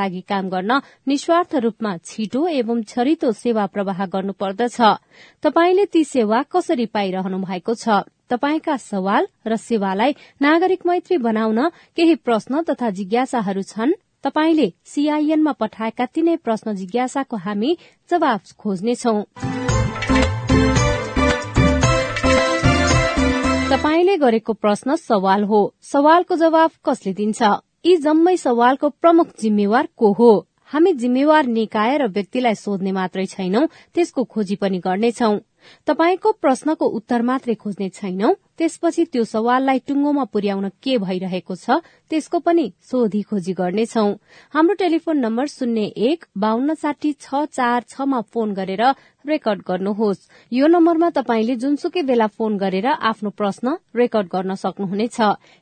लागि काम गर्न निस्वार्थ रूपमा छिटो एवं छरितो सेवा प्रवाह गर्नुपर्दछ। तपाईँले ती सेवा कसरी पाइरहनु भएको छ? तपाईँका सवाल र सेवालाई नागरिक मैत्री बनाउन केही प्रश्न तथा जिज्ञासाहरू छन्? तपाईँले सीआईएनमा पठाएका तीनै प्रश्न जिज्ञासाको हामी जवाब खोज्नेछौं। तपाईँले गरेको प्रश्न सवाल हो। सवालको जवाब कसले दिन्छ? यी जम्मै सवालको प्रमुख जिम्मेवार को हो? हामी जिम्मेवार निकाय र व्यक्तिलाई सोध्ने मात्रै छैनौं त्यसको खोजी पनि गर्नेछौं। तपाईँको प्रश्नको उत्तर मात्रै खोज्ने छैनौं त्यसपछि त्यो सवाललाई टुङ्गोमा पुर्याउन के भइरहेको छ त्यसको पनि सोधी खोजी गर्नेछौ। हाम्रो टेलिफोन नम्बर शून्य एक बान्न साठी छ चार छमा फोन गरेर रेकर्ड गर्नुहोस्। यो नम्बरमा तपाईँले जुनसुकै बेला फोन गरेर आफ्नो प्रश्न रेकर्ड गर्न सक्नुहुनेछ।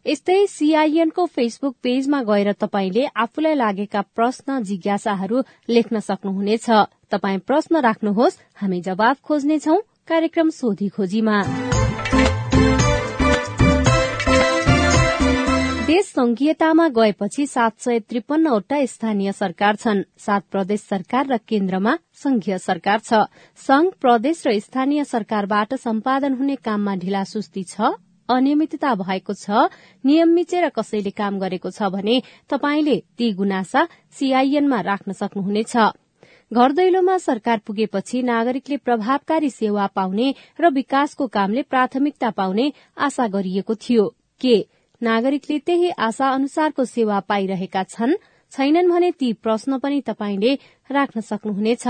यस्तै सीआईएनको फेसबुक पेजमा गएर तपाईँले आफूलाई लागेका प्रश्न जिज्ञासाहरू लेख्न सक्नुहुनेछ। तपाई प्रश्न राख्नुहोस् हामी जवाब खोज्नेछौ कार्यक्रम सोधी खोजीमा। देश संघीयतामा गएपछि सात सय त्रिपन्नवटा स्थानीय सरकार छन्। सात प्रदेश सरकार र केन्द्रमा संघीय सरकार छ। संघ प्रदेश र स्थानीय सरकारबाट सम्पादन हुने काममा ढिला सुस्ती छ अनियमितता भएको छ नियम मिचेर कसैले काम गरेको छ भने तपाईँले ती गुनासा सीआईएनमा राख्न सक्नुहुनेछ। घर दैलोमा सरकार पुगेपछि नागरिकले प्रभावकारी सेवा पाउने र विकासको कामले प्राथमिकता पाउने आशा गरिएको थियो। के नागरिकले त्यही आशा अनुसारको सेवा पाइरहेका छन्। छैनन् भने ती प्रश्न पनि तपाईँले राख्न सक्नुहुनेछ।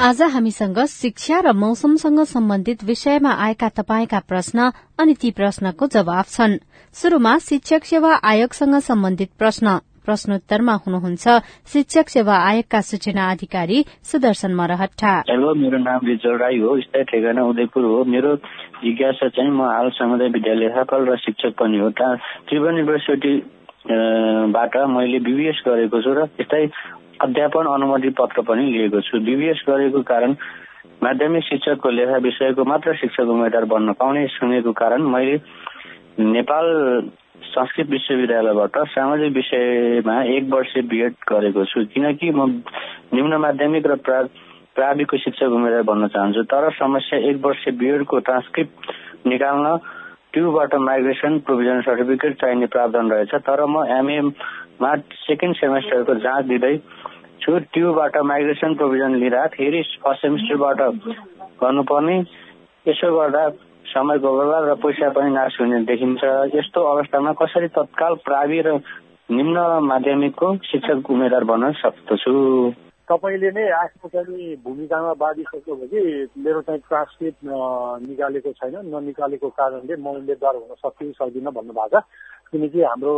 आज हामीसँग शिक्षा र मौसमसँग सम्बन्धित विषयमा आएका तपाईँका प्रश्न अनि ती प्रश्नको जवाब छन्। शुरूमा शिक्षक सेवा आयोगसँग सम्बन्धित प्रश्न। प्रश्नोत्तरमा हुनुहुन्छ। शिक्षक सेवा आयोगका सूचना अधिकारी सुदर्शन मरहट्टा। हेलो मेरो नाम रिजल राई हो स्थायी ठेगाना उदयपुर हो। मेरो जिज्ञासा चाहिँ म हाल समुदाय विद्यालय सफल र शिक्षक पनि हो। त्रिभुवन युनिभर्सिटी बाट मैले बिबिएस गरेको छु र यस्तै अध्यापन अनुमति पत्र पनि लिएको छु। बिबिएस गरेको कारण माध्यमिक शिक्षकको लेखा विषयको मात्र शिक्षक उम्मेद्वार बन्न पाउने सुनेको कारण मैले नेपाल संस्कृत विश्वविद्यालयबाट सामाजिक विषयमा एक वर्ष बिएड गरेको छु। किनकि म निम्न माध्यमिक र प्राविको शिक्षक उम्मेद्वार बन्न चाहन्छु। तर समस्या एक वर्ष बिएडको ट्रान्सक्रिप्ट निकाल्न ट्युबाट माइग्रेसन प्रोभिजन सर्टिफिकेट चाहिने प्रावधान रहेछ। तर म एमएमा सेकेन्ड सेमेस्टरको जाँच दिँदै छु। ट्युबाट माइग्रेसन प्रोभिजन लिँदा फेरि फर्स्ट सेमेस्टरबाट गर्नुपर्ने। यसो गर्दा समयको बर्बाद र पैसा पनि नाश हुने देखिन्छ। यस्तो अवस्थामा कसरी तत्काल प्रावि र निम्न माध्यमिकको शिक्षक उम्मेद्वार बन्न सक्दछु? तपाईँले नै आफ्नो चाहिँ भूमिकामा बाँधिसकेपछि मेरो चाहिँ ट्रान्सक्रिप्ट निकालेको छैन ननिकालेको कारणले म उम्मेद्वार हुन सक्छु सक्दिनँ भन्नुभएको छ। किनकि हाम्रो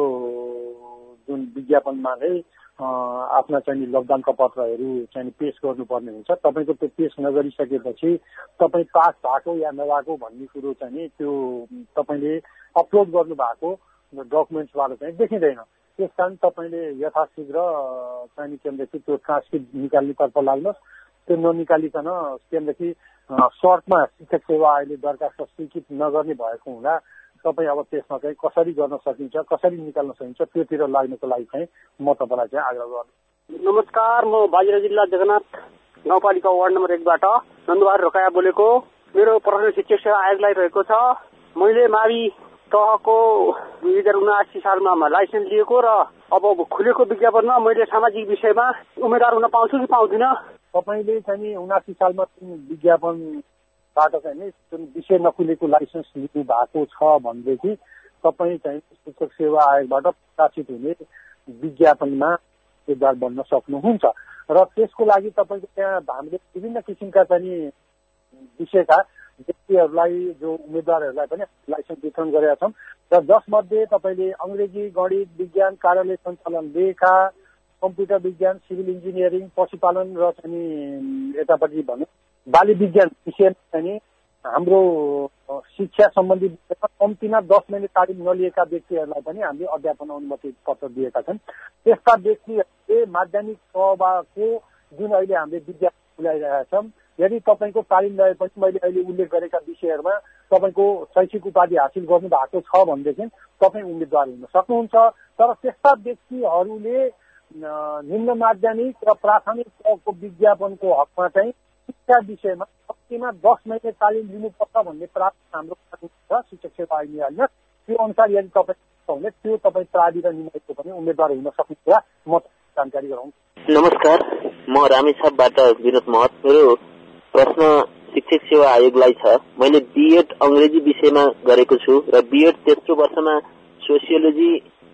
जुन विज्ञापनमा नै आफ्ना चाहिँ लकडाउनका पत्रहरू चाहिँ पेस गर्नुपर्ने हुन्छ। तपाईँको त्यो पेस नगरिसकेपछि तपाईँ पास भएको या नभएको भन्ने कुरो चाहिँ त्यो तपाईँले अपलोड गर्नु भएको डकुमेन्ट्सबाट चाहिँ देखिँदैन। त्यस कारण तपाईँले यथाशीघ्र चाहिँ त्यहाँदेखि त्यो ट्रान्सक्रिप्ट निकाल्नेतर्फ लाग्नुहोस् त्यो ननिकालिकन त्यहाँदेखि सर्टमा शिक्षक सेवा अहिले दरखास्त स्वीकृत नगर्ने भएको हुँदा तपाईँ अब त्यसमा चाहिँ कसरी गर्न सकिन्छ कसरी निकाल्न सकिन्छ त्योतिर लाग्नको लागि चाहिँ म तपाईँलाई चाहिँ आग्रह गर्छु। नमस्कार म बाजिरा जिल्ला जगन्नाथ गाउँपालिका वार्ड नम्बर एकबाट नन्दबहादुर रोकाया बोलेको। मेरो प्रश्न शिक्षक सेवा आयोगलाई रहेको छ। मैले मावि तहको दुई हजार उनासी सालमा लाइसेन्स लिएको र अब खुलेको विज्ञापनमा मैले सामाजिक विषयमा उम्मेद्वार हुन पाउँछु कि पाउँदिनँ? तपाईँले चाहिँ उनासी सालमा जुन विज्ञापनबाट चाहिँ जुन विषय नखुलेको लाइसेन्स लिनु भएको छ भनेदेखि तपाईँ चाहिँ शिक्षक सेवा आयोगबाट प्रकाशित हुने विज्ञापनमा उम्मेद्वार बन्न सक्नुहुन्छ। र त्यसको लागि तपाईँको त्यहाँ हामीले विभिन्न किसिमका चाहिँ विषयका व्यक्तिहरूलाई जो उम्मेद्वारहरूलाई पनि लाइसेन्स वितरण गरेका छौँ र जसमध्ये तपाईँले अङ्ग्रेजी गणित विज्ञान कार्यालय सञ्चालन लेखा कम्प्युटर विज्ञान सिभिल इन्जिनियरिङ पशुपालन र चाहिँ यतापट्टि भनौँ बाली विज्ञान विषयमा चाहिँ हाम्रो शिक्षा सम्बन्धी विषयमा कम्तीमा दस महिना तालिम नलिएका व्यक्तिहरूलाई पनि हामीले अध्यापन अनुमति पत्र दिएका छन्। त्यस्ता व्यक्तिहरूले माध्यमिक तहको जुन अहिले हामीले विद्यालय खुलाइरहेका छौँ यदि तपाईँको तालिम रहे मैले अहिले उल्लेख गरेका विषयहरूमा तपाईँको शैक्षिक उपाधि हासिल गर्नु भएको छ भनेदेखि तपाईँ उम्मेद्वार हुन सक्नुहुन्छ। तर त्यस्ता व्यक्तिहरूले निम्न माध्यमिक र प्राथमिक तहको विज्ञापनको हकमा चाहिँ शिक्षा विषयमा कम्तीमा दस महिने तालिम लिनुपर्छ भन्ने प्राप्त हाम्रो छ शिक्षक सेवा निहाल्न त्यो अनुसार यदि तपाईँ त्यो तपाईँ प्रावि र निमाईको पनि उम्मेद्वार हुन सक्नुहुन्छ म जानकारी गराउँछु नमस्कार म रामेछापबाट विनोद महत। मेरो प्रश्न शिक्षक सेवा आयोगलाई छ। मैले बिएड अङ्ग्रेजी विषयमा गरेको छु र बिएड तेस्रो वर्षमा सोसियोलोजी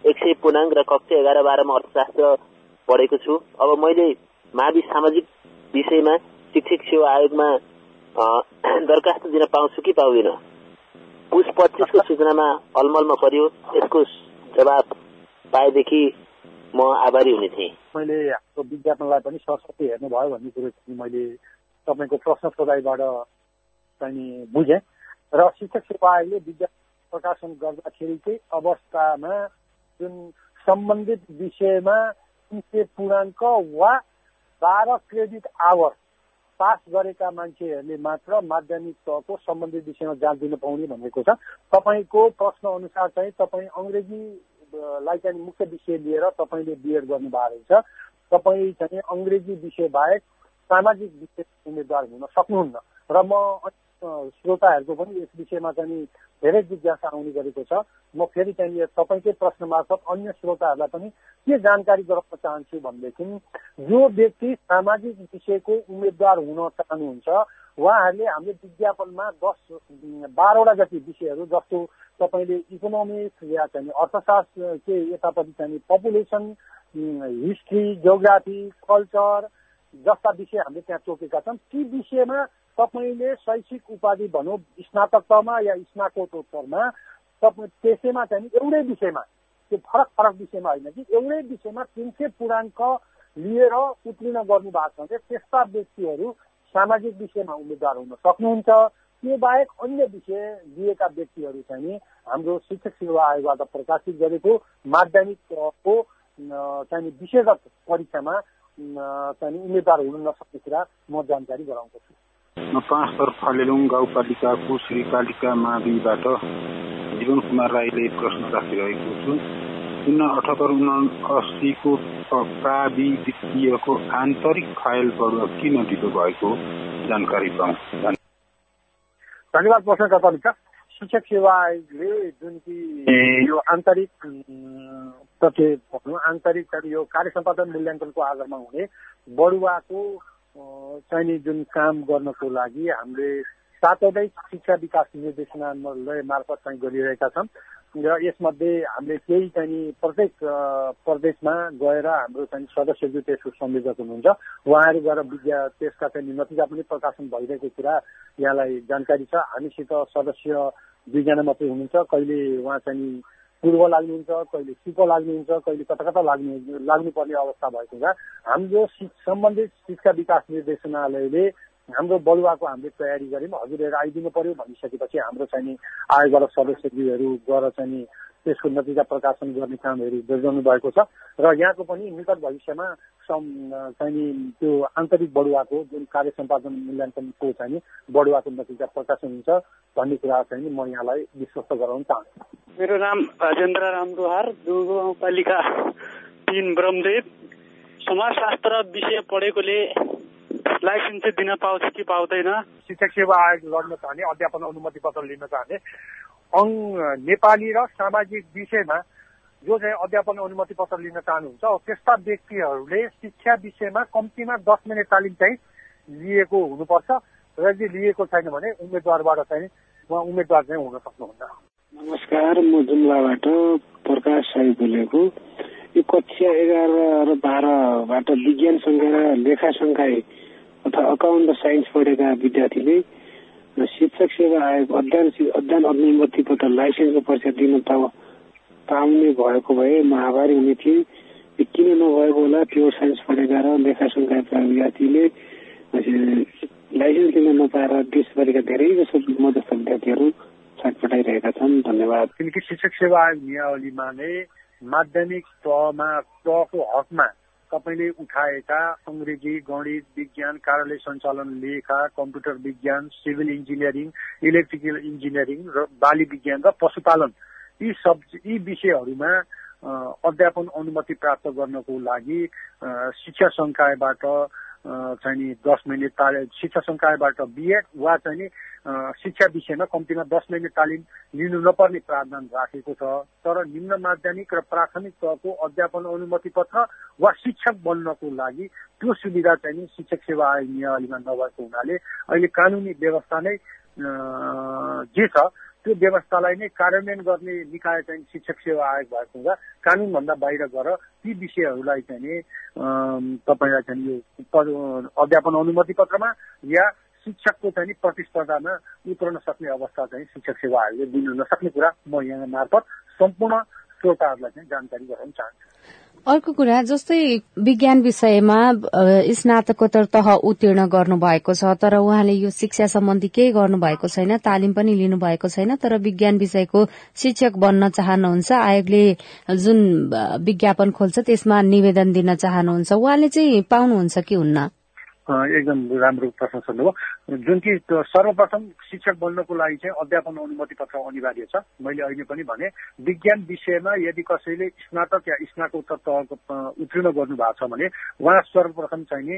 एक सय पूर्णाङ्क र कक्षा एघार बाह्रमा अर्थशास्त्र पढेको छु। अब मैले मावि सामाजिक विषयमा शिक्षक सेवा आयोगमा दरखास्त दिन पाउँछु कि पाउँदिन? पुस पच्चिसको सूचनामा अलमलमा पर्यो यसको जवाब पाएदेखि म आभारी हुने थिएँ। मैले हाम्रो विज्ञापनलाई पनि सरस्वती हेर्नुभयो भन्ने कुरो चाहिँ मैले तपाईँको प्रश्न सोधाइबाट चाहिँ बुझेँ। र शिक्षक सेवा आयोगले विज्ञापन प्रकाशन गर्दाखेरिकै अवस्थामा जुन सम्बन्धित विषयमा तिन सय पूर्णाङ्क वा बाह्र क्रेडिट आवर पास गरेका मान्छेहरूले मात्र माध्यमिक तहको सम्बन्धित विषयमा जाँच दिन पाउने भनेको छ। तपाईँको प्रश्न अनुसार चाहिँ तपाईँ अङ्ग्रेजीलाई चाहिँ मुख्य विषय लिएर तपाईँले बिएड गर्नुभएको रहेछ। तपाईँ चाहिँ अङ्ग्रेजी विषय बाहेक सामाजिक विषय उम्मेद्वार हुन सक्नुहुन्न। र म श्रोताहरूको पनि यस विषयमा चाहिँ धेरै जिज्ञासा आउने गरेको छ। म फेरि चाहिँ तपाईँकै प्रश्न मार्फत अन्य श्रोताहरूलाई पनि के जानकारी गराउन चाहन्छु भनेदेखि जो व्यक्ति सामाजिक विषयको उम्मेद्वार हुन चाहनुहुन्छ उहाँहरूले हामीले विज्ञापनमा दस बाह्रवटा जति विषयहरू जस्तो तपाईँले इकोनोमिक्स या चाहिँ अर्थशास्त्र के यतापट्टि चाहिँ पपुलेसन हिस्ट्री जियोग्राफी कल्चर जस्ता विषय हामीले त्यहाँ तोकेका छौँ। ती विषयमा तपाईँले शैक्षिक उपाधि भनौँ स्नातक तहमा या स्नातकोत्तरमा तपाईँ त्यसैमा चाहिँ एउटै विषयमा त्यो फरक फरक विषयमा होइन कि एउटै विषयमा तिन सय पूर्णाङ्क लिएर उत्तीर्ण गर्नु भएको छ भने त्यस्ता व्यक्तिहरू सामाजिक विषयमा उम्मेद्वार हुन सक्नुहुन्छ। त्यो बाहेक अन्य विषय लिएका व्यक्तिहरू चाहिँ हाम्रो शिक्षक सेवा आयोगबाट प्रकाशित गरेको माध्यमिकको चाहिँ विषयगत परीक्षामा चाहिँ उम्मेद्वार हुन नसक्ने कुरा म जानकारी गराउँदछु। म पाँच थर फलेलुङ गाउँपालिकाको श्रीकालिका माविबाट जीवन कुमार राईले प्रश्न राखिरहेको छु शून्य अठहत्तर उनासीको प्राविधिकीयको आन्तरिक फाइल पढुवा किन ढिलो भएको जानकारी पाउँ धन्यवाद प्रश्नकर्ता शिक्षक सेवा आयोगले जुन कि यो आन्तरिक तथ्य आन्तरिक यो कार्य सम्पादन मूल्याङ्कनको आधारमा हुने बढुवाको चाहिने जुन काम गर्नको लागि हामीले सातवटै शिक्षा विकास निर्देशनालय मार्फत चाहिँ गरिरहेका छौँ। र यसमध्ये हामीले केही चाहिँ प्रत्येक प्रदेशमा गएर हाम्रो चाहिँ सदस्यज्यू त्यसको संयोजक हुनुहुन्छ उहाँहरू गएर विद्या त्यसका चाहिँ नतिजा पनि प्रकाशन भइरहेको कुरा यहाँलाई जानकारी छ। हामीसित सदस्य दुईजना मात्रै हुनुहुन्छ। कहिले उहाँ चाहिँ पूर्व लाग्नुहुन्छ कहिले सिको लाग्नुहुन्छ कहिले कता कता लाग्नु लाग्नुपर्ने अवस्था भएको हुँदा हाम्रो सम्बन्धित शिक्षा विकास निर्देशनालयले हाम्रो बलुवाको हामीले तयारी गऱ्यौँ। हजुरहरू आइदिनु पर्यो। भनिसकेपछि हाम्रो चाहिँ आयोगबाट सदस्यज्यूहरू गएर चाहिँ त्यसको नतिजा प्रकाशन गर्ने कामहरू गरिरहनु भएको छ। र यहाँको पनि निकट भविष्यमा चाहिँ त्यो आन्तरिक बढुवाको जुन कार्य सम्पादन मूल्याङ्कनको चाहिँ बढुवाको नतिजा प्रकाशन हुन्छ भन्ने कुरा चाहिँ म यहाँलाई विश्वस्त गराउन चाहन्छु। मेरो नाम राजेन्द्र रामदुहार गाउँपालिका तिन ब्रह्मदेव। समाजशास्त्र विषय पढेकोले लाइसेन्स चाहिँ दिन पाउँछ कि पाउँदैन? शिक्षक सेवा आयोग लड्न चाहने अध्यापन अनुमति पत्र लिन चाहने। अङ नेपाली र सामाजिक विषयमा जो चाहिँ अध्यापन अनुमति पत्र लिन चाहनुहुन्छ त्यस्ता व्यक्तिहरूले शिक्षा विषयमा कम्तीमा दस मिनट तालिम चाहिँ लिएको हुनुपर्छ र यदि लिएको छैन भने उम्मेद्वारबाट चाहिँ उहाँ उम्मेद्वार चाहिँ हुन सक्नुहुन्न। नमस्कार म जुम्लाबाट प्रकाश साई बोलेको। यो कक्षा एघार र बाह्रबाट विज्ञान सङ्ख्या र लेखा सङ्ख्या अथवा अकाउन्ट र साइन्स पढेका विद्यार्थीले शिक्षक सेवा आयोग अध्ययन अध्ययन अनुमति पत्र लाइसेन्सको परीक्षा दिन पाउने भएको भए म आभारी हुने थिएँ। किन नभएको होला? प्योर साइन्स पढेका र लेखा सङ्ख्याका विद्यार्थीले लाइसेन्स लिन नपाएर देशभरिका धेरै जसो मध्यस्थ विद्यार्थीहरू छटपटाइरहेका छन्। धन्यवाद। किनकि शिक्षक सेवा आयोग नियावलीमा नै माध्यमिक तहमा तहको हकमा तपाईँले उठाएका अङ्ग्रेजी गणित विज्ञान कार्यालय सञ्चालन लेखा कम्प्युटर विज्ञान सिभिल इन्जिनियरिङ इलेक्ट्रिकल इन्जिनियरिङ र बाली विज्ञान र पशुपालन यी सब यी विषयहरूमा अध्यापन अनुमति प्राप्त गर्नको लागि शिक्षा संकायबाट चाहिँ नि दस मिनट तालिम शिक्षा संकायबाट बिएड वा चाहिँ नि शिक्षा विषयमा कम्तीमा दस मिनट तालिम लिनु नपर्ने प्रावधान राखेको छ। तर निम्न माध्यमिक र प्राथमिक तहको अध्यापन अनुमति पत्र वा शिक्षक बन्नको लागि त्यो सुविधा चाहिँ नि शिक्षक सेवा आयोग नियावलीमा नभएको हुनाले अहिले कानुनी व्यवस्था नै जे छ त्यो व्यवस्थालाई नै कार्यान्वयन गर्ने निकाय चाहिँ शिक्षक सेवा आयोग भएको हुँदा कानुनभन्दा बाहिर गएर ती विषयहरूलाई चाहिँ नि तपाईँलाई चाहिँ यो अध्यापन अनुमति पत्रमा या शिक्षकको चाहिँ प्रतिस्पर्धामा उत्रन सक्ने अवस्था चाहिँ शिक्षक सेवा आयोगले दिनु नसक्ने कुरा म यहाँ मार्फत सम्पूर्ण श्रोताहरूलाई चाहिँ जानकारी गराउन चाहन्छु। अर्को कुरा जस्तै विज्ञान विषयमा स्नातकोत्तर तह उत्तीर्ण गर्नुभएको छ तर उहाँले यो शिक्षा सम्बन्धी केही गर्नुभएको छैन तालिम पनि लिनुभएको छैन तर विज्ञान विषयको शिक्षक बन्न चाहनुहुन्छ आयोगले जुन विज्ञापन खोल्छ त्यसमा निवेदन दिन चाहनुहुन्छ। उहाँले चाहिँ पाउनुहुन्छ कि हुन्न? एकदम राम्रो प्रश्न सोध्नुभयो जुन कि सर्वप्रथम शिक्षक बन्नको लागि चाहिँ अध्यापन अनुमति पत्र अनिवार्य छ। मैले अहिले पनि भने विज्ञान विषयमा यदि कसैले स्नातक या स्नातकोत्तर तहको उत्तीर्ण गर्नु भएको छ भने उहाँ सर्वप्रथम चाहिँ नि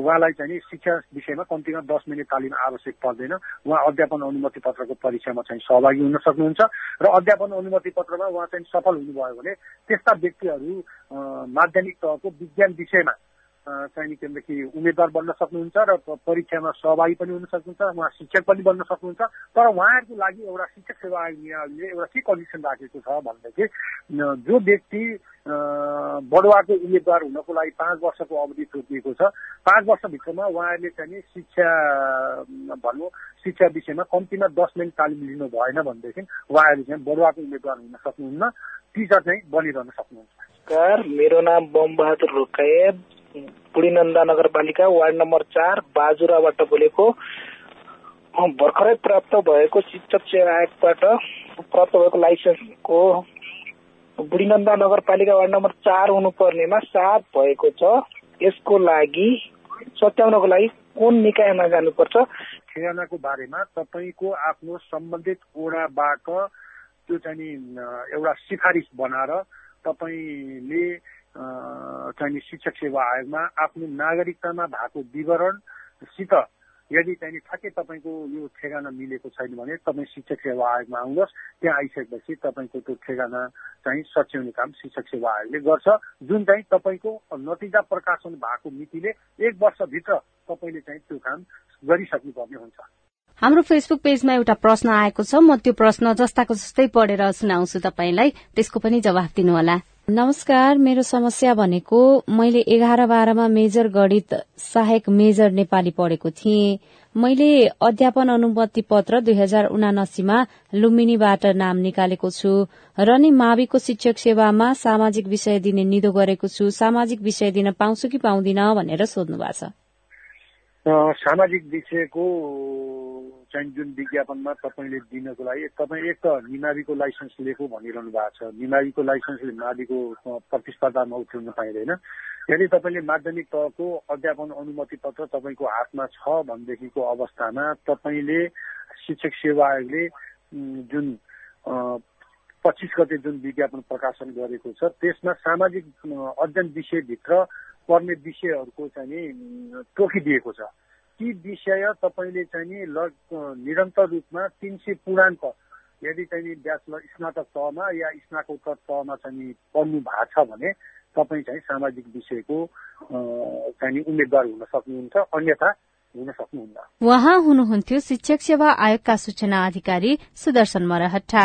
उहाँलाई चाहिँ नि शिक्षा विषयमा कम्तीमा दस मिनट तालिम आवश्यक पर्दैन। उहाँ अध्यापन अनुमति पत्रको परीक्षामा चाहिँ सहभागी हुन सक्नुहुन्छ र अध्यापन अनुमति पत्रमा उहाँ चाहिँ सफल हुनुभयो भने त्यस्ता व्यक्तिहरू माध्यमिक तहको विज्ञान विषयमा चाहिँ उम्मेद्वार बन्न सक्नुहुन्छ र परीक्षामा सहभागी पनि हुन सक्नुहुन्छ उहाँ शिक्षक पनि बन्न सक्नुहुन्छ तर उहाँहरूको लागि एउटा शिक्षक सेवा आयोग नियमले एउटा के कन्डिसन राखेको छ भनेदेखि जो व्यक्ति बडुवाको उम्मेद्वार हुनको लागि पाँच वर्षको अवधि तोकिएको छ पाँच वर्षभित्रमा उहाँहरूले चाहिँ शिक्षा भनौँ शिक्षा विषयमा कम्तीमा दस मिनट तालिम लिनु भएन भनेदेखि उहाँहरूले चाहिँ बडुवाको उम्मेद्वार हुन सक्नुहुन्न टिचर चाहिँ बनिरहन सक्नुहुन्छ। मेरो नाम बमबहादुर रोकायत पुडीनन्दा नगरपालिका वार्ड नम्बर चार बाजुराबाट बोलेको भर्खरै प्राप्त भएको शिक्षक सेवा आयोगबाट प्राप्त भएको लाइसेन्सको बुढीनन्दा नगरपालिका वार्ड नम्बर चार हुनुपर्नेमा सात भएको छ। यसको लागि सत्याउनको लागि कुन निकायमा जानुपर्छ? ठेगानाको बारेमा तपाईँको आफ्नो सम्बन्धित ओडाबाट त्यो चाहिँ एउटा सिफारिस बनाएर तपाईँले चाहिँ शिक्षक सेवा आयोगमा आफ्नो नागरिकतामा भएको विवरणसित यदि चाहिँ ठ्याक्कै तपाईँको यो ठेगाना मिलेको छैन भने तपाईँ शिक्षक सेवा आयोगमा आउनुहोस्। त्यहाँ आइसकेपछि तपाईँको त्यो ठेगाना चाहिँ सच्याउने काम शिक्षक सेवा आयोगले गर्छ। जुन चाहिँ तपाईँको नतिजा प्रकाशन भएको मितिले एक वर्षभित्र तपाईँले चाहिँ त्यो काम गरिसक्नुपर्ने हुन्छ। हाम्रो फेसबुक पेजमा एउटा प्रश्न आएको छ। म त्यो प्रश्न जस्ताको जस्तै पढेर सुनाउँछु तपाईँलाई। त्यसको पनि जवाफ दिनुहोला। नमस्कार मेरो समस्या भनेको मैले एघार बाह्रमा मेजर गणित सहायक मेजर नेपाली पढेको थिएँ। मैले अध्यापन अनुमति पत्र दुई हजार उनासीमा लुम्बिनीबाट नाम निकालेको छु र नि माविको शिक्षक सेवामा सामाजिक विषय दिने निदो गरेको छु। सामाजिक विषय दिन पाउँछु कि पाउँदिन भनेर सोध्नु भएको छ। सामाजिक विषयको चाहिँ जुन विज्ञापनमा तपाईँले दिनको लागि तपाईँ एक त निमाविको लाइसेन्स लिएको भनिरहनु भएको छ। निमाविको लाइसेन्सले माविको प्रतिस्पर्धामा उठ्न पाइँदैन। यदि तपाईँले माध्यमिक तहको अध्यापन अनुमति पत्र तपाईँको हातमा छ भनेदेखिको अवस्थामा तपाईँले शिक्षक सेवा आयोगले जुन पच्चिस गते जुन विज्ञापन प्रकाशन गरेको छ त्यसमा सामाजिक अध्ययन विषयभित्र पर्ने विषयहरूको चाहिँ नि तोकिदिएको छ। ती विषय तपाईँले चाहिँ नि निरन्तर रूपमा तिन सय पूर्णाङ्क। यदि चाहिँ ब्याचलर स्नातक तहमा या स्नातकोत्तर तहमा चाहिँ पढ्नु भएको छ भने तपाईँ चाहिँ सामाजिक विषयको चाहिँ उम्मेद्वार हुन सक्नुहुन्छ अन्यथा हुन सक्नुहुन्न। उहाँ हुनुहुन्थ्यो शिक्षक सेवा आयोगका सूचना अधिकारी सुदर्शन मरहट्टा।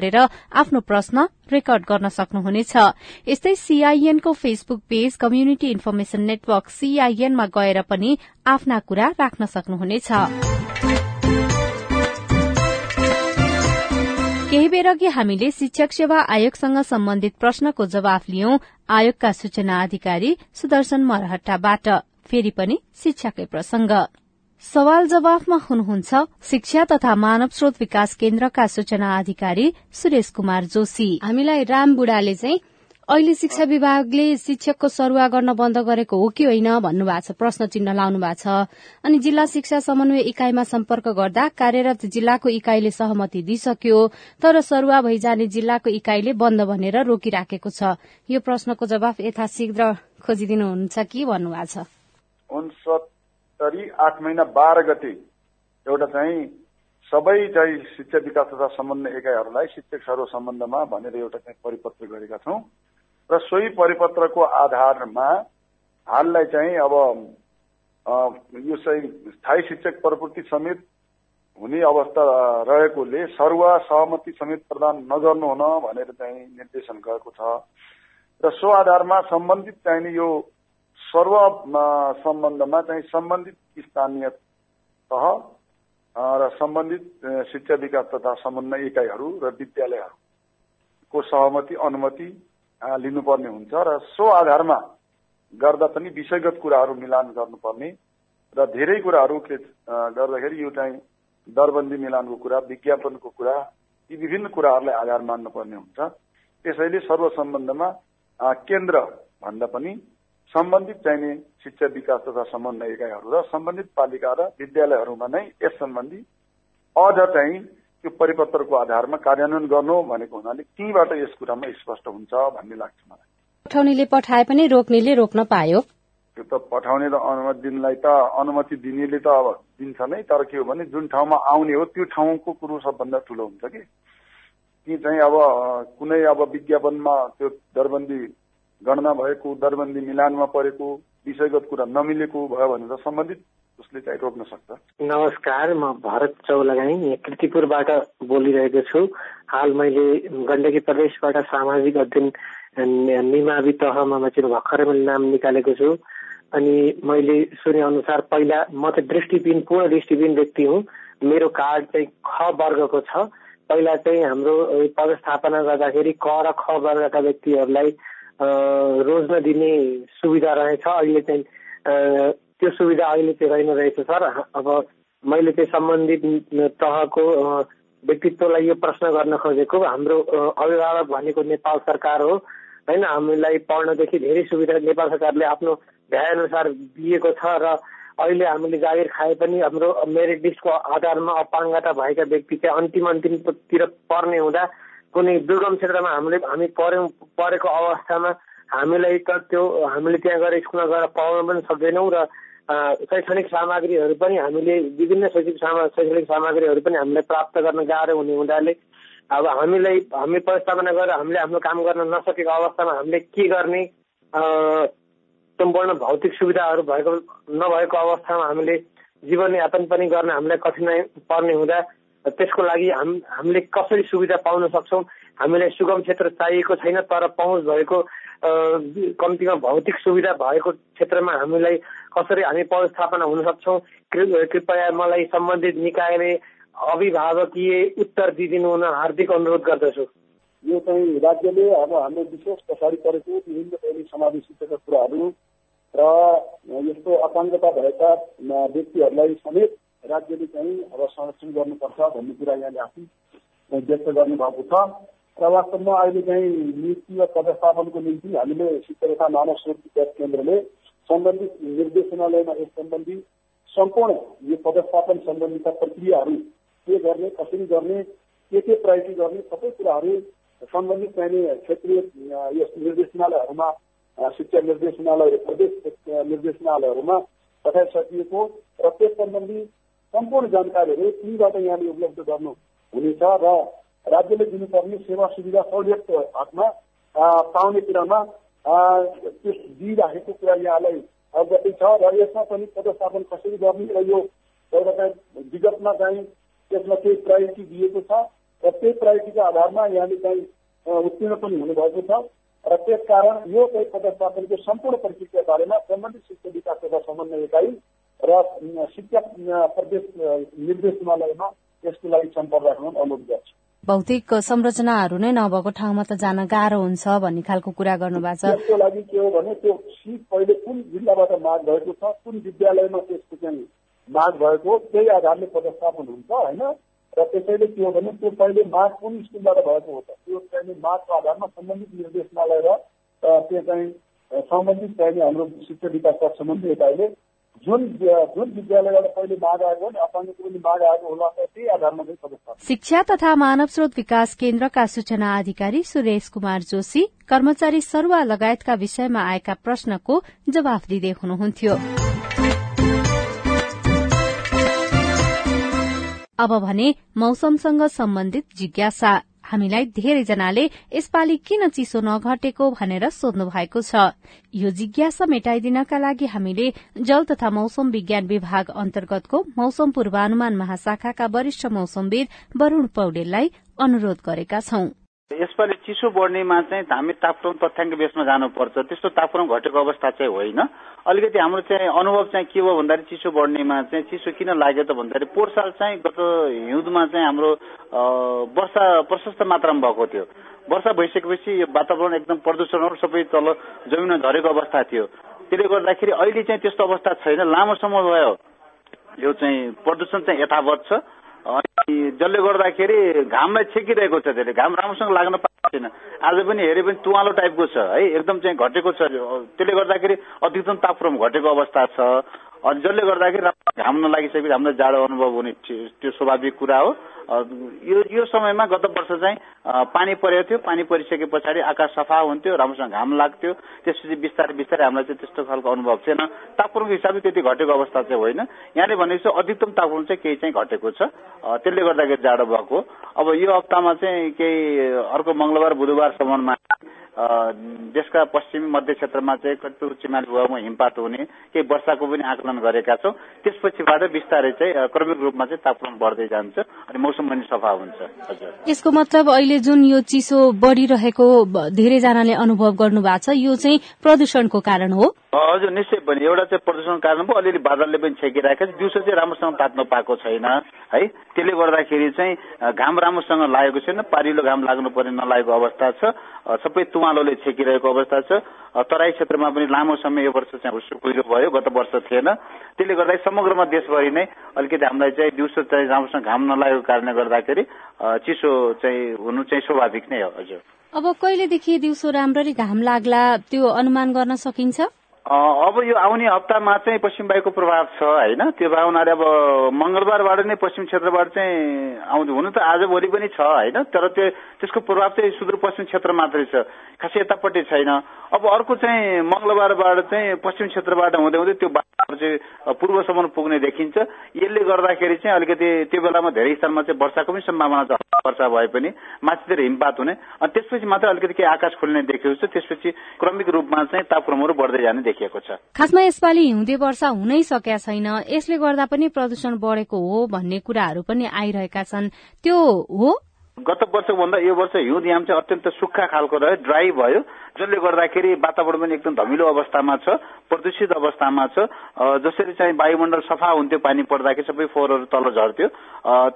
आफ्नो प्रश्न रेकर्ड गर्न सक्नुहुनेछ। यस्तै सीआईएनको Facebook page community information network सीआईएनमा गएर पनि आफ्ना कुरा राख्न सक्नुहुनेछ। केही बेर अघि हामीले शिक्षक सेवा आयोगसँग सम्बन्धित प्रश्नको जवाफ लियौं आयोगका सूचना अधिकारी सुदर्शन मरहट्टाबाट फेरि पनि शिक्षाकै प्रसंग सवाल जवाफमा हुनुहुन्छ शिक्षा तथा मानव स्रोत विकास केन्द्रका सूचना अधिकारी सुरेश कुमार जोशी। हामीलाई राम बुढाले चाहिँ अहिले शिक्षा विभागले शिक्षकको सरुवा गर्न बन्द गरेको हो कि होइन भन्नुभएको छ प्रश्न चिन्ह लाउनु भएको छ। अनि जिल्ला शिक्षा समन्वय इकाइमा सम्पर्क गर्दा कार्यरत जिल्लाको इकाइले सहमति दिइसक्यो तर सरुवा भइजाने जिल्लाको इकाइले बन्द भनेर रोकिराखेको छ। यो प्रश्नको जवाफ यथाशीघ्र खोजिदिनुहुन्छ कि भन्नुभएको छ। सरी आठ महिना बाह्र गते एउटा चाहिँ सबै चाहिँ शिक्षा विकास तथा समन्वय एकाइहरूलाई शिक्षक सर्व सम्बन्धमा भनेर एउटा चाहिँ परिपत्र गरेका छौँ। र सोही परिपत्रको आधारमा हाललाई चाहिँ अब यो चाहिँ स्थायी शिक्षक प्रवृत्ति समेत हुने अवस्था रहेकोले सरुवा सहमति समेत प्रदान नगर्नु हुन भनेर चाहिँ निर्देशन गएको छ। र सो आधारमा सम्बन्धित चाहिने यो सर्व सम्बन्धमा चाहिँ सम्बन्धित स्थानीय तह र सम्बन्धित शिक्षा विकास तथा समन्वय इकाइहरू र विद्यालयहरूको सहमति अनुमति लिनुपर्ने हुन्छ र सो आधारमा गर्दा पनि विषयगत कुराहरू मिलान गर्नुपर्ने र धेरै कुराहरू के गर्दाखेरि यो चाहिँ दरबन्दी मिलानको कुरा विज्ञापनको कुरा यी विभिन्न कुराहरूलाई आधार मान्नुपर्ने हुन्छ। त्यसैले सर्व सम्बन्धमा केन्द्र भन्दा पनि सम्बन्धित चाहिने शिक्षा विकास तथा समन्वय इकाइहरू र सम्बन्धित पालिका र विद्यालयहरूमा नै यस सम्बन्धी अझ चाहिँ त्यो परिपत्रको आधारमा कार्यान्वयन गर्नु भनेको हुनाले त्यहीँबाट यस कुरामा स्पष्ट हुन्छ भन्ने लाग्छ मलाई। पठाउनेले पठाए पनि रोक्नेले रोक्न पायो। त्यो त पठाउने र अनुमति दिनलाई त अनुमति दिनेले त अब दिन्छ नै तर के हो भने जुन ठाउँमा आउने हो त्यो ठाउँको कुरो सबभन्दा ठुलो हुन्छ कि। ती चाहिँ अब कुनै अब विज्ञापनमा त्यो दरबन्दी गणना भएको दरबन्दी मिलानमा परेको विषयगत कुरा नमिलेको भयो भने त सम्बन्धित उसले चाहिँ रोक्न सक्छ। नमस्कार म भरत चौलगाई कृतिपुरबाट बोलिरहेको छु। हाल मैले गण्डकी प्रदेशबाट सामाजिक अध्ययन निमावि तहमा चाहिँ भर्खरै मैले नाम निकालेको छु। अनि मैले सुने अनुसार पहिला म चाहिँ दृष्टिबिन पूर्ण दृष्टिबिन व्यक्ति हुँ। मेरो कार्ड चाहिँ ख वर्गको छ। पहिला चाहिँ हाम्रो पदस्थापना गर्दाखेरि क र ख वर्गका व्यक्तिहरूलाई रोज्न दिने सुविधा रहेछ। अहिले चाहिँ त्यो सुविधा अहिले चाहिँ रहेन रहेछ सर। अब मैले चाहिँ सम्बन्धित तहको व्यक्तित्वलाई यो प्रश्न गर्न खोजेको। हाम्रो अभिभावक भनेको नेपाल सरकार हो। होइन हामीलाई पढ्नदेखि धेरै सुविधा नेपाल सरकारले आफ्नो भ्याएअनुसार दिएको छ र अहिले हामीले जागिर खाए पनि हाम्रो मेरिट लिस्टको आधारमा अपाङ्गता भएका व्यक्ति चाहिँ अन्तिम अन्तिमतिर पर्ने हुँदा कुनै दुर्गम क्षेत्रमा हामीले हामी पऱ्यौँ परेको अवस्थामा हामीलाई त त्यो हामीले त्यहाँ गएर स्कुलमा गएर पढाउन पनि सक्दैनौँ र शैक्षणिक सामग्रीहरू पनि हामीले विभिन्न शैक्षिक सामा शैक्षणिक सामग्रीहरू पनि हामीलाई प्राप्त गर्न गाह्रो हुने हुँदाले अब हामीलाई हामी प्रस्तावना गरेर हामीले आफ्नो काम गर्न नसकेको अवस्थामा हामीले के गर्ने? सम्पूर्ण भौतिक सुविधाहरू भएको नभएको अवस्थामा हामीले जीवनयापन पनि गर्न हामीलाई कठिनाइ पर्ने हुँदा त्यसको लागि हाम हामीले कसरी सुविधा पाउन सक्छौँ? हामीलाई सुगम क्षेत्र चाहिएको छैन तर पहुँच भएको कम्तीमा भौतिक सुविधा भएको क्षेत्रमा हामीलाई कसरी हामी पदस्थापना हुन सक्छौँ? कृपया मलाई सम्बन्धित निकायले अभिभावकीय उत्तर दिइदिनु हुन हार्दिक अनुरोध गर्दछु। यो चाहिँ राज्यले अब हाम्रो विशेष पछाडि परेको विभिन्न दैनिक समावेशितका कुराहरू र यस्तो अपाङ्गता भएका व्यक्तिहरूलाई समेत राज्यले चाहिँ अब संरक्षण गर्नुपर्छ भन्ने कुरा यहाँले आफै व्यक्त गर्नुभएको छ। र वास्तवमा अहिले चाहिँ नीति र व्यवस्थापनको निम्ति हामीले शिक्षा तथा मानव स्रोत विकास केन्द्रले सम्बन्धित निर्देशनालयमा यस सम्बन्धी सम्पूर्ण यो पदस्थापन सम्बन्धीका प्रक्रियाहरू के गर्ने, कसरी गर्ने, के के प्रायोरिटी गर्ने, सबै कुराहरू सम्बन्धित चाहिने क्षेत्रीय यस निर्देशनालयहरूमा शिक्षा निर्देशनालय प्रदेश निर्देशनालयहरूमा पठाइसकिएको र त्यस सम्बन्धी सम्पूर्ण जानकारीहरू तिनबाट यहाँले उपलब्ध गर्नु हुनेछ र राज्यले दिनुपर्ने सेवा सुविधा सहुलियत हकमा पाउने कुरामा त्यो दिइराखेको कुरा यहाँलाई अवगति छ र यसमा पनि पदस्थापन कसरी गर्ने र यो एउटा चाहिँ विगतमा चाहिँ त्यसमा केही प्रायोरिटी दिएको छ र त्यही प्रायोरिटीको आधारमा यहाँले चाहिँ उत्तीर्ण पनि हुनुभएको छ र त्यसकारण यो चाहिँ पदस्थापनको सम्पूर्ण प्रक्रिया बारेमा सम्बन्धित शिक्षा विकास तथा समन्वय इकाइ र शिक्षा प्रदेश निर्देशनालयमा यसको लागि सम्पर्क राख्न अनुरोध गर्छु। भौतिक संरचनाहरू नै नभएको ठाउँमा त जान गाह्रो हुन्छ भन्ने खालको कुरा गर्नुभएको छ। त्यसको लागि के हो भने त्यो सिट पहिले कुन जिल्लाबाट माग भएको छ कुन विद्यालयमा त्यसको चाहिँ माग भएको त्यही आधारले पदस्थापन हुन्छ होइन? र त्यसैले के हो भने त्यो पहिले माग कुन स्कुलबाट भएको हो त त्यो चाहिँ मागको आधारमा सम्बन्धित निर्देशनालय र त्यो चाहिँ सम्बन्धित चाहिँ हाम्रो शिक्षा विकास सम्बन्धी यताले जुन विद्यालयबाट पहिले माग पनि माग होला त्यही शिक्षा तथा मानव स्रोत विकास केन्द्रका सूचना अधिकारी सुरेश कुमार जोशी कर्मचारी सरुवा लगायतका विषयमा आएका प्रश्नको जवाफ दिँदै हुनुहुन्थ्यो। अब भने मौसमसँग सम्बन्धित जिज्ञासा। हामीलाई धेरैजनाले यसपालि किन चिसो नघटेको भनेर सोध्नु भएको छ। यो जिज्ञासा मेटाइदिनका लागि हामीले जल तथा मौसम विज्ञान विभाग अन्तर्गतको मौसम पूर्वानुमान महाशाखाका वरिष्ठ मौसमविद वरूण पौडेललाई अनुरोध गरेका छौं। यसपालि चिसो बढ्नेमा चाहिँ हामी तापक्रम तथ्याङ्क बेसमा जानुपर्छ। त्यस्तो तापक्रम घटेको अवस्था चाहिँ होइन। अलिकति हाम्रो चाहिँ अनुभव चाहिँ के भयो भन्दाखेरि चिसो बढ्नेमा चाहिँ चिसो किन लाग्यो त भन्दाखेरि पोहोर साल चाहिँ गत हिउँदमा चाहिँ हाम्रो वर्षा प्रशस्त मात्रामा भएको थियो। वर्षा भइसकेपछि यो वातावरण एकदम प्रदूषणहरू सबै तल जमिनमा झरेको अवस्था थियो। त्यसले गर्दाखेरि अहिले चाहिँ त्यस्तो अवस्था छैन लामो समय भयो। यो चाहिँ प्रदूषण चाहिँ यथावत छ। जसले गर्दाखेरि घामलाई छेकिरहेको छ त्यसले घाम राम्रोसँग लाग्न पाएको छैन आज पनि हेरे पनि तुवालो टाइपको छ है एकदम चाहिँ घटेको छ त्यसले गर्दाखेरि अधिकतम तापक्रम घटेको अवस्था छ अनि जसले गर्दाखेरि घाम नलागिसकेपछि हामीलाई जाडो अनुभव हुने त्यो स्वाभाविक कुरा हो। यो यो समयमा गत वर्ष चाहिँ पानी परेको थियो। पानी परिसके पछाडि आकाश सफा हुन्थ्यो राम्रोसँग घाम लाग्थ्यो। त्यसपछि बिस्तारै बिस्तारै हामीलाई चाहिँ त्यस्तो खालको अनुभव थिएन। तापक्रमको हिसाबले त्यति घटेको अवस्था चाहिँ होइन। यहाँले भनेपछि अधिकतम तापक्रम चाहिँ केही चाहिँ घटेको छ। त्यसले गर्दाखेरि जाडो भएको अब यो हप्तामा चाहिँ केही अर्को मंगलबार बुधबारसम्ममा देशका पश्चिमी मध्य क्षेत्रमा चाहिँ कतिपय उच्चमाली भूभागमा हिमपात हुने केही वर्षाको पनि आकलन गरेका छौँ। त्यसपछिबाट बिस्तारै चाहिँ क्रमिक रूपमा चाहिँ तापक्रम बढ्दै जान्छ अनि मौसम पनि सफा हुन्छ। हजुर। यसको मतलब अहिले जुन यो चिसो बढ़िरहेको धेरैजनाले अनुभव गर्नु भएको छ यो चाहिँ प्रदूषणको कारण हो। हजुर निश्चय पनि। एउटा चाहिँ प्रदूषण कारण भयो अलिअलि बादलले पनि छेकिरहेको छ। दिउँसो चाहिँ राम्रोसँग तात्न पाएको छैन है। त्यसले गर्दाखेरि चाहिँ घाम राम्रोसँग लागेको छैन। पारिलो घाम लाग्नु पर्ने नलागेको अवस्था छ। सबै तुवालोले छेकिरहेको अवस्था छ। तराई क्षेत्रमा पनि लामो समय यो वर्ष चाहिँ कुहिरो भयो गत वर्ष थिएन। त्यसले गर्दा समग्रमा देशभरि नै अलिकति हामीलाई चाहिँ दिउँसो चाहिँ राम्रोसँग घाम नलागेको कारणले गर्दाखेरि चिसो चाहिँ हुनु चाहिँ स्वाभाविक नै हो हजुर। अब कहिलेदेखि दिउँसो राम्ररी घाम लाग्ला त्यो अनुमान गर्न सकिन्छ? अब यो आउने हप्तामा चाहिँ पश्चिम वायुको प्रभाव छ होइन? त्यो भए हुनाले अब मंगलबारबाट नै पश्चिम क्षेत्रबाट चाहिँ आउँदै हुनु त आज भोलि पनि छ होइन? तर त्यो त्यसको प्रभाव चाहिँ सुदूरपश्चिम क्षेत्र मात्रै छ। खासै यतापट्टि छैन। अब अर्को चाहिँ मंगलबारबाट चाहिँ पश्चिम क्षेत्रबाट हुँदै हुँदै त्यो बाटो चाहिँ पूर्वसम्म पुग्ने देखिन्छ। यसले गर्दाखेरि चाहिँ अलिकति त्यो बेलामा धेरै स्थानमा चाहिँ वर्षाको पनि सम्भावना छ। वर्षा भए पनि माथितिर हिमपात हुने। अनि त्यसपछि मात्र अलिकति केही आकाश खोल्ने देखिएको छ। त्यसपछि क्रमिक रूपमा चाहिँ तापक्रमहरू बढ्दै जाने देखिएको छ। खासमा यसपालि हिउँदे वर्षा हुनै सकेका छैन। यसले गर्दा पनि प्रदूषण बढेको हो भन्ने कुराहरू पनि आइरहेका छन्। त्यो हो गत वर्षभन्दा यो वर्ष हिउँद याम चाहिँ अत्यन्त सुक्खा खालको रह्यो ड्राई भयो। जसले गर्दाखेरि वातावरण पनि एकदम धमिलो अवस्थामा छ प्रदूषित अवस्थामा छ। जसरी चाहिँ वायुमण्डल सफा हुन्थ्यो पानी पर्दाखेरि सबै फोहोरहरू तल झर्थ्यो।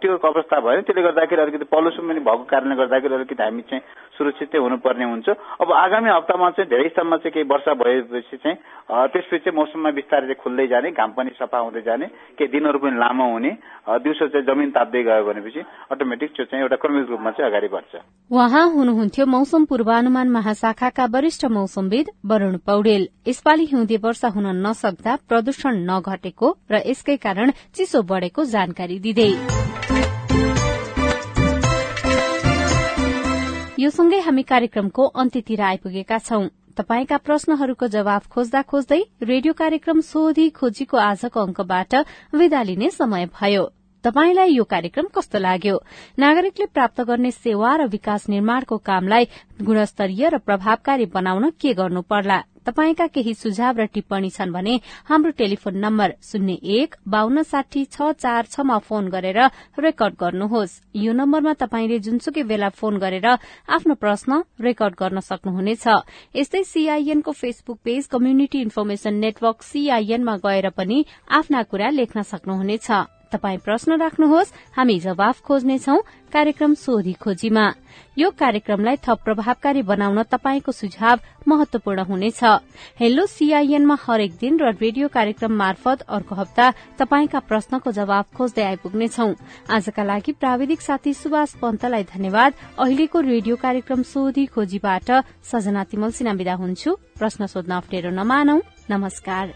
त्यो अवस्था भयो। त्यसले गर्दाखेरि अलिकति पल्युसन पनि भएको कारणले गर्दाखेरि अलिकति हामी चाहिँ सुरक्षितै हुनुपर्ने हुन्छ। अब आगामी हप्तामा चाहिँ धेरै स्थानमा चाहिँ केही वर्षा भएपछि चाहिँ त्यसपछि चाहिँ मौसममा बिस्तारै खुल्दै जाने घाम पनि सफा हुँदै जाने केही दिनहरू पनि लामो हुने दिउँसो चाहिँ जमिन ताप्दै गयो भनेपछि अटोमेटिक त्यो चाहिँ एउटा क्रमिक रूपमा चाहिँ अगाडि बढ्छ। उहाँ हुनुहुन्थ्यो मौसम पूर्वानुमान महाशाखाका वरिष्ठ मौसमविद वरूण पौडेल। यसपालि हिउँदे वर्षा हुन नसक्दा प्रदूषण नघटेको र यसकै कारण चिसो बढ़ेको जानकारी दिँदै। यो सँगै हामी कार्यक्रमको अन्त्यतिर आइपुगेका छौं। तपाईँका प्रश्नहरूको जवाब खोज्दा खोज्दै रेडियो कार्यक्रम सोधी खोजीको आजको अंकबाट विदा लिने समय भयो। तपाईलाई यो कार्यक्रम कस्तो लाग्यो? नागरिकले प्राप्त गर्ने सेवा र विकास निर्माणको कामलाई गुणस्तरीय र प्रभावकारी बनाउन के गर्नु पर्ला तपाईँका केही सुझाव र टिप्पणी छन् भने हाम्रो टेलिफोन नम्बर शून्य एक बान्न साठी छ चार छमा फोन गरेर रेकर्ड गर्नुहोस्। यो नम्बरमा तपाईँले जुनसुकै बेला फोन गरेर आफ्नो प्रश्न रेकर्ड गर्न सक्नुहुनेछ। यस्तै सीआईएनको Facebook page community information network सीआईएनमा गएर पनि आफ्ना कुरा लेख्न सक्नुहुनेछ। तपाई प्रश्न राख्नुहोस् हामी जवाफ खोज्नेछौ कार्यक्रम सोधी खोजीमा। यो कार्यक्रमलाई थप प्रभावकारी बनाउन तपाईँको सुझाव महत्वपूर्ण हुनेछ। हेलो सीआईएनमा हरेक दिन र रेडियो कार्यक्रम मार्फत अर्को हप्ता तपाईँका प्रश्नको जवाब खोज्दै आइपुग्नेछौ। आजका लागि प्राविधिक साथी सुभाष पन्तलाई धन्यवाद। अहिलेको रेडियो कार्यक्रम सोधी खोजीबाट सजना तिमल सिना विदा हुन्छु। प्रश्न सोध्न अप्ठ्यारो नमानौ। नमस्कार।